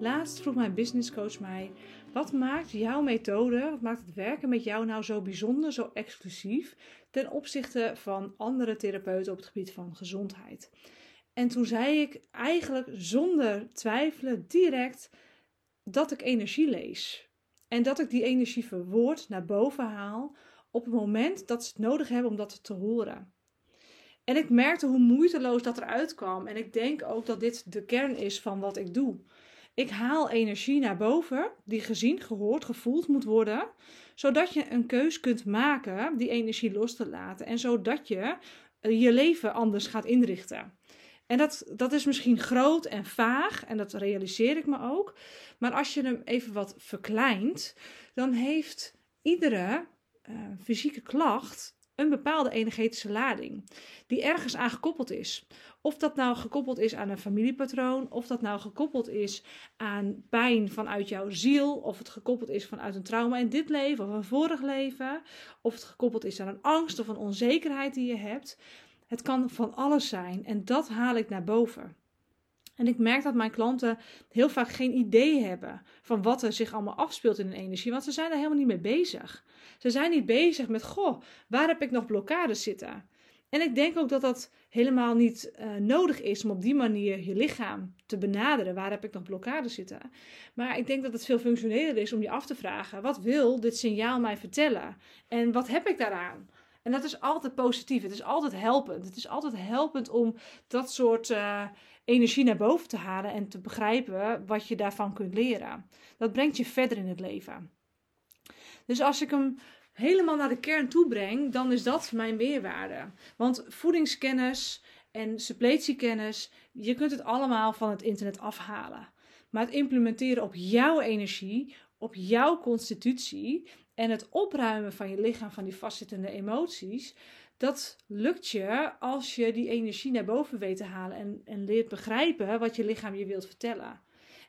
Laatst vroeg mijn businesscoach mij: wat maakt jouw methode, wat maakt het werken met jou nou zo bijzonder, zo exclusief ten opzichte van andere therapeuten op het gebied van gezondheid? En toen zei ik eigenlijk zonder twijfelen direct dat ik energie lees. En dat ik die energie verwoord naar boven haal op het moment dat ze het nodig hebben om dat te horen. En ik merkte hoe moeiteloos dat eruit kwam. En ik denk ook dat dit de kern is van wat ik doe. Ik haal energie naar boven, die gezien, gehoord, gevoeld moet worden, zodat je een keus kunt maken die energie los te laten en zodat je eh, je leven anders gaat inrichten. En dat, dat is misschien groot en vaag en dat realiseer ik me ook. Maar als je hem even wat verkleint, dan heeft iedere uh, fysieke klacht een bepaalde energetische lading die ergens aan gekoppeld is. Of dat nou gekoppeld is aan een familiepatroon, of dat nou gekoppeld is aan pijn vanuit jouw ziel, of het gekoppeld is vanuit een trauma in dit leven of een vorig leven, of het gekoppeld is aan een angst of een onzekerheid die je hebt. Het kan van alles zijn en dat haal ik naar boven. En ik merk dat mijn klanten heel vaak geen idee hebben van wat er zich allemaal afspeelt in hun energie, want ze zijn er helemaal niet mee bezig. Ze zijn niet bezig met, goh, waar heb ik nog blokkades zitten? En ik denk ook dat dat helemaal niet uh, nodig is om op die manier je lichaam te benaderen. Waar heb ik nog blokkades zitten? Maar ik denk dat het veel functioneler is om je af te vragen: wat wil dit signaal mij vertellen? En wat heb ik daaraan? En dat is altijd positief. Het is altijd helpend. Het is altijd helpend om dat soort uh, energie naar boven te halen en te begrijpen wat je daarvan kunt leren. Dat brengt je verder in het leven. Dus als ik hem helemaal naar de kern toe breng, dan is dat mijn meerwaarde. Want voedingskennis en suppletiekennis, je kunt het allemaal van het internet afhalen. Maar het implementeren op jouw energie, op jouw constitutie en het opruimen van je lichaam van die vastzittende emoties, dat lukt je als je die energie naar boven weet te halen en, en leert begrijpen wat je lichaam je wilt vertellen.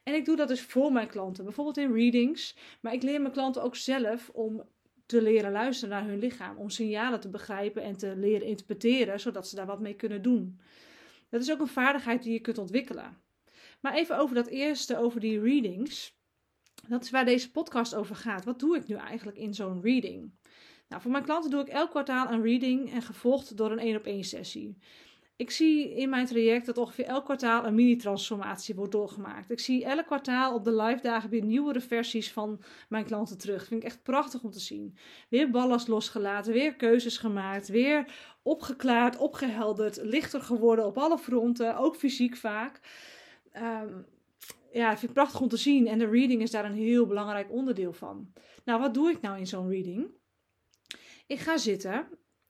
En ik doe dat dus voor mijn klanten, bijvoorbeeld in readings. Maar ik leer mijn klanten ook zelf om te leren luisteren naar hun lichaam. Om signalen te begrijpen en te leren interpreteren, zodat ze daar wat mee kunnen doen. Dat is ook een vaardigheid die je kunt ontwikkelen. Maar even over dat eerste, over die readings. Dat is waar deze podcast over gaat. Wat doe ik nu eigenlijk in zo'n reading? Nou, voor mijn klanten doe ik elk kwartaal een reading en gevolgd door een één op één sessie. Ik zie in mijn traject dat ongeveer elk kwartaal een mini-transformatie wordt doorgemaakt. Ik zie elk kwartaal op de live dagen weer nieuwere versies van mijn klanten terug. Dat vind ik echt prachtig om te zien. Weer ballast losgelaten, weer keuzes gemaakt, weer opgeklaard, opgehelderd, lichter geworden op alle fronten, ook fysiek vaak. Um, ja, vind ik prachtig om te zien en de reading is daar een heel belangrijk onderdeel van. Nou, wat doe ik nou in zo'n reading? Ik ga zitten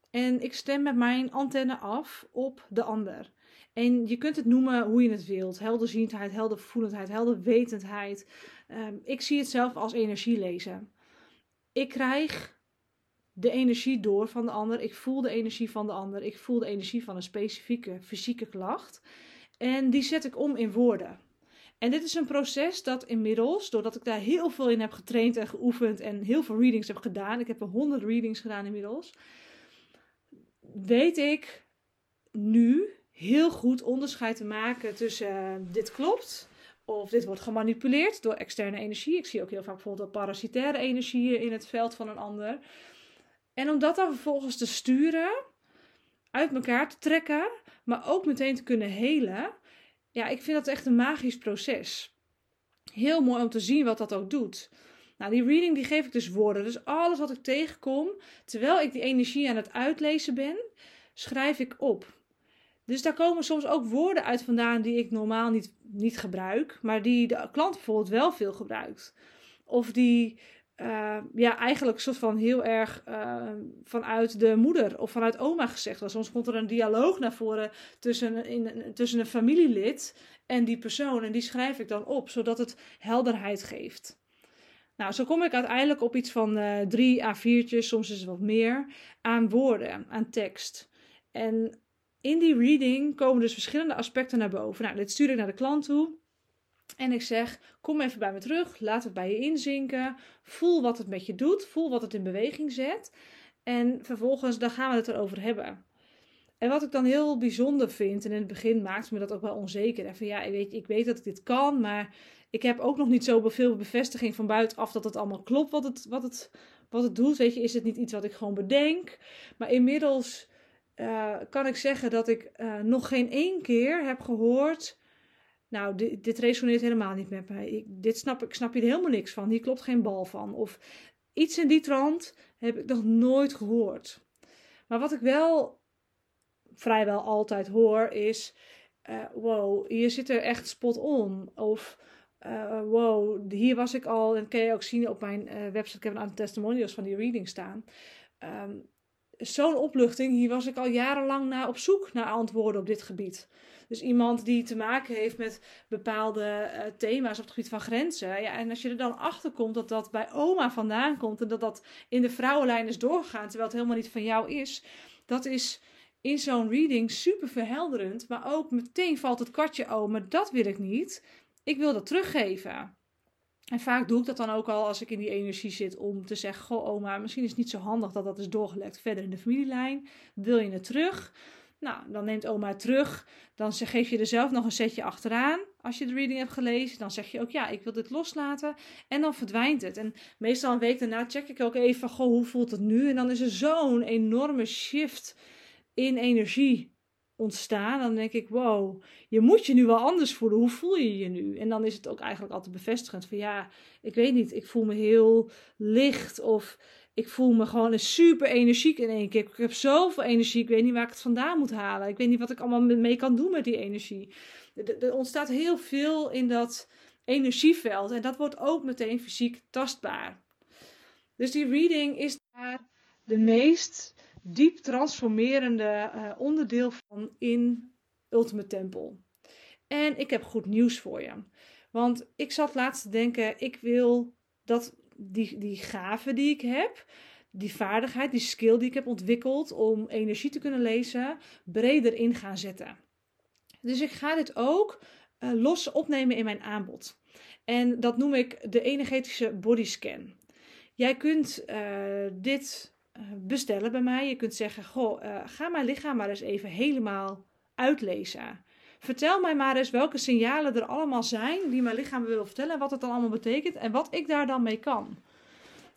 en ik stem met mijn antenne af op de ander. En je kunt het noemen hoe je het wilt. Helderziendheid, heldervoelendheid, helderwetendheid. Um, ik zie het zelf als energie lezen. Ik krijg de energie door van de ander. Ik voel de energie van de ander. Ik voel de energie van een specifieke fysieke klacht. En die zet ik om in woorden. En dit is een proces dat inmiddels, doordat ik daar heel veel in heb getraind en geoefend en heel veel readings heb gedaan, ik heb er honderd readings gedaan inmiddels, weet ik nu heel goed onderscheid te maken tussen uh, dit klopt of dit wordt gemanipuleerd door externe energie. Ik zie ook heel vaak bijvoorbeeld parasitaire energieën in het veld van een ander. En om dat dan vervolgens te sturen, uit elkaar te trekken, maar ook meteen te kunnen helen. Ja, ik vind dat echt een magisch proces. Heel mooi om te zien wat dat ook doet. Nou, die reading die geef ik dus woorden. Dus alles wat ik tegenkom, terwijl ik die energie aan het uitlezen ben, schrijf ik op. Dus daar komen soms ook woorden uit vandaan die ik normaal niet, niet gebruik, maar die de klant bijvoorbeeld wel veel gebruikt. Of die uh, ja, eigenlijk soort van heel erg uh, vanuit de moeder of vanuit oma gezegd. Soms komt er een dialoog naar voren tussen, in, tussen een familielid en die persoon. En die schrijf ik dan op, zodat het helderheid geeft. Nou, zo kom ik uiteindelijk op iets van uh, drie A4'tjes, soms is het wat meer, aan woorden, aan tekst. En in die reading komen dus verschillende aspecten naar boven. Nou, dit stuur ik naar de klant toe. En ik zeg: Kom even bij me terug, laat het bij je inzinken. Voel wat het met je doet, voel wat het in beweging zet. En vervolgens dan gaan we het erover hebben. En wat ik dan heel bijzonder vind, en in het begin maakte me dat ook wel onzeker. En van ja, ik weet, ik weet dat ik dit kan, maar ik heb ook nog niet zo veel bevestiging van buitenaf dat het allemaal klopt wat het, wat het, wat het doet. Weet je, is het niet iets wat ik gewoon bedenk? Maar inmiddels uh, kan ik zeggen dat ik uh, nog geen één keer heb gehoord. Nou, dit, dit resoneert helemaal niet met mij. Ik, dit snap, ik snap hier helemaal niks van. Hier klopt geen bal van. Of iets in die trant heb ik nog nooit gehoord. Maar wat ik wel vrijwel altijd hoor is: uh, wow, je zit er echt spot on. Of uh, wow, hier was ik al. En kan je ook zien op mijn uh, website. Ik heb een aantal testimonials van die reading staan. Um, Zo'n opluchting. Hier was ik al jarenlang naar op zoek naar antwoorden op dit gebied. Dus iemand die te maken heeft met bepaalde uh, thema's op het gebied van grenzen. Ja, en als je er dan achter komt dat dat bij oma vandaan komt en dat dat in de vrouwenlijn is doorgegaan, terwijl het helemaal niet van jou is. Dat is in zo'n reading super verhelderend. Maar ook meteen valt het kwartje, oh, maar dat wil ik niet. Ik wil dat teruggeven. En vaak doe ik dat dan ook al als ik in die energie zit om te zeggen: Goh, oma, misschien is het niet zo handig dat dat is doorgelekt verder in de familielijn. Wil je het terug? Nou, dan neemt oma het terug. Dan geef je er zelf nog een setje achteraan. Als je de reading hebt gelezen, dan zeg je ook: Ja, ik wil dit loslaten. En dan verdwijnt het. En meestal een week daarna check ik ook even: Goh, hoe voelt het nu? En dan is er zo'n enorme shift in energie ontstaan, dan denk ik, wow, je moet je nu wel anders voelen. Hoe voel je je nu? En dan is het ook eigenlijk altijd bevestigend van ja, ik weet niet, ik voel me heel licht of ik voel me gewoon super energiek in één keer. Ik heb zoveel energie, ik weet niet waar ik het vandaan moet halen. Ik weet niet wat ik allemaal mee kan doen met die energie. Er ontstaat heel veel in dat energieveld en dat wordt ook meteen fysiek tastbaar. Dus die reading is daar de meest diep transformerende uh, onderdeel van in Ultimate Temple. En ik heb goed nieuws voor je. Want ik zat laatst te denken, ik wil dat die, die gave die ik heb, die vaardigheid, die skill die ik heb ontwikkeld om energie te kunnen lezen, breder in gaan zetten. Dus ik ga dit ook uh, los opnemen in mijn aanbod. En dat noem ik de energetische bodyscan. Jij kunt uh, dit eh, bestellen bij mij. Je kunt zeggen: Goh, ga mijn lichaam maar eens even helemaal uitlezen. Vertel mij maar eens welke signalen er allemaal zijn die mijn lichaam wil vertellen. En wat het dan allemaal betekent en wat ik daar dan mee kan.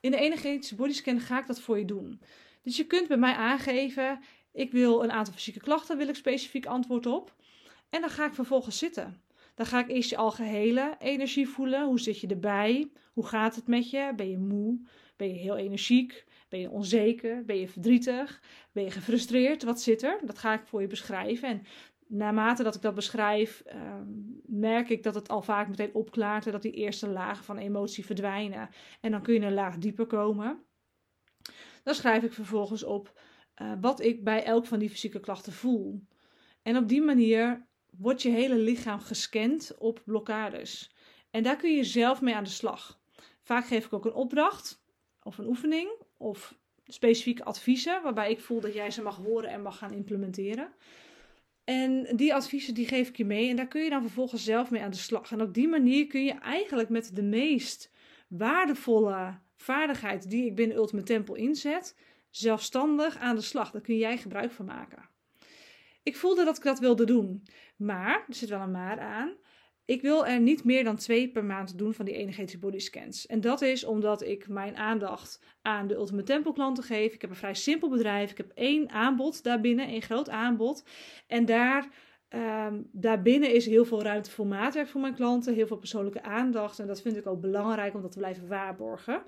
In de energetische bodyscan ga ik dat voor je doen. Dus je kunt bij mij aangeven: ik wil een aantal fysieke klachten, wil ik specifiek antwoord op. En dan ga ik vervolgens zitten. Dan ga ik eerst je algehele energie voelen. Hoe zit je erbij? Hoe gaat het met je? Ben je moe? Ben je heel energiek? Ben je onzeker? Ben je verdrietig? Ben je gefrustreerd? Wat zit er? Dat ga ik voor je beschrijven. En naarmate dat ik dat beschrijf, ehm, merk ik dat het al vaak meteen opklaart en dat die eerste lagen van emotie verdwijnen. En dan kun je een laag dieper komen. Dan schrijf ik vervolgens op uh, wat ik bij elk van die fysieke klachten voel. En op die manier wordt je hele lichaam gescand op blokkades. En daar kun je zelf mee aan de slag. Vaak geef ik ook een opdracht of een oefening of specifieke adviezen, waarbij ik voel dat jij ze mag horen en mag gaan implementeren. En die adviezen die geef ik je mee en daar kun je dan vervolgens zelf mee aan de slag. En op die manier kun je eigenlijk met de meest waardevolle vaardigheid die ik binnen Ultimate Temple inzet, zelfstandig aan de slag. Daar kun jij gebruik van maken. Ik voelde dat ik dat wilde doen, maar er zit wel een maar aan. Ik wil er niet meer dan twee per maand doen van die energetische bodyscans. En dat is omdat ik mijn aandacht aan de Ultimate Temple klanten geef. Ik heb een vrij simpel bedrijf. Ik heb één aanbod daarbinnen, één groot aanbod. En daar, um, daarbinnen is heel veel ruimte voor maatwerk voor mijn klanten. Heel veel persoonlijke aandacht. En dat vind ik ook belangrijk om dat te blijven waarborgen.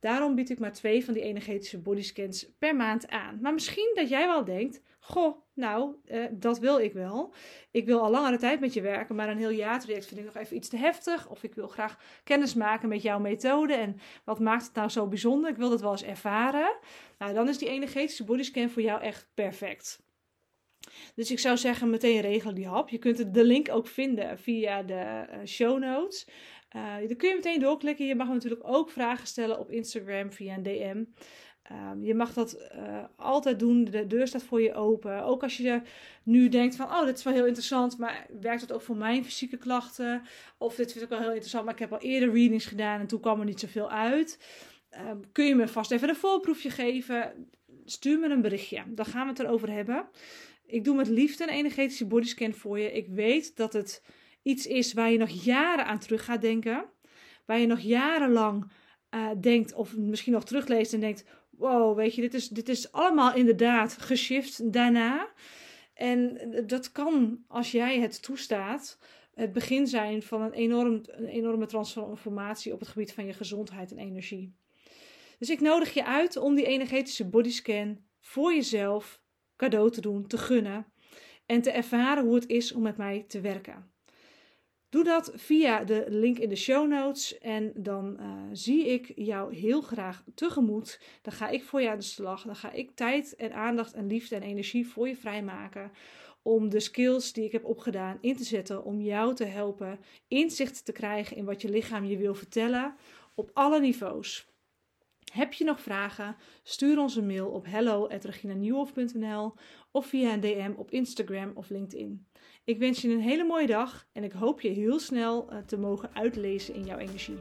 Daarom bied ik maar twee van die energetische bodyscans per maand aan. Maar misschien dat jij wel denkt: Goh, nou, eh, dat wil ik wel. Ik wil al langere tijd met je werken, maar een heel jaartraject vind ik nog even iets te heftig. Of ik wil graag kennis maken met jouw methode. En wat maakt het nou zo bijzonder? Ik wil dat wel eens ervaren. Nou, dan is die energetische bodyscan voor jou echt perfect. Dus ik zou zeggen, meteen regel die hap. Je kunt de link ook vinden via de eh, show notes. Uh, daar kun je meteen doorklikken. Je mag natuurlijk ook vragen stellen op Instagram via een DM. Um, je mag dat uh, altijd doen. De deur staat voor je open. Ook als je nu denkt van, oh, dit is wel heel interessant, maar werkt het ook voor mijn fysieke klachten? Of dit vind ik wel heel interessant, maar ik heb al eerder readings gedaan en toen kwam er niet zoveel uit. Um, kun je me vast even een voorproefje geven? stuur me een berichtje. Dan gaan we het erover hebben. Ik doe met liefde een energetische bodyscan voor je. Ik weet dat het iets is waar je nog jaren aan terug gaat denken. Waar je nog jarenlang uh, denkt, of misschien nog terugleest en denkt: wow, weet je, dit is, dit is allemaal inderdaad geshift daarna. En dat kan, als jij het toestaat, het begin zijn van een, enorm, een enorme transformatie op het gebied van je gezondheid en energie. Dus ik nodig je uit om die energetische bodyscan voor jezelf cadeau te doen, te gunnen en te ervaren hoe het is om met mij te werken. Doe dat via de link in de show notes en dan uh, zie ik jou heel graag tegemoet. Dan ga ik voor je aan de slag. Dan ga ik tijd en aandacht en liefde en energie voor je vrijmaken om de skills die ik heb opgedaan in te zetten om jou te helpen inzicht te krijgen in wat je lichaam je wil vertellen op alle niveaus. Heb je nog vragen? Stuur ons een mail op hello@reginanieuwhof.nl of via een DM op Instagram of LinkedIn. Ik wens je een hele mooie dag en ik hoop je heel snel eh, te mogen uitlezen in jouw energie.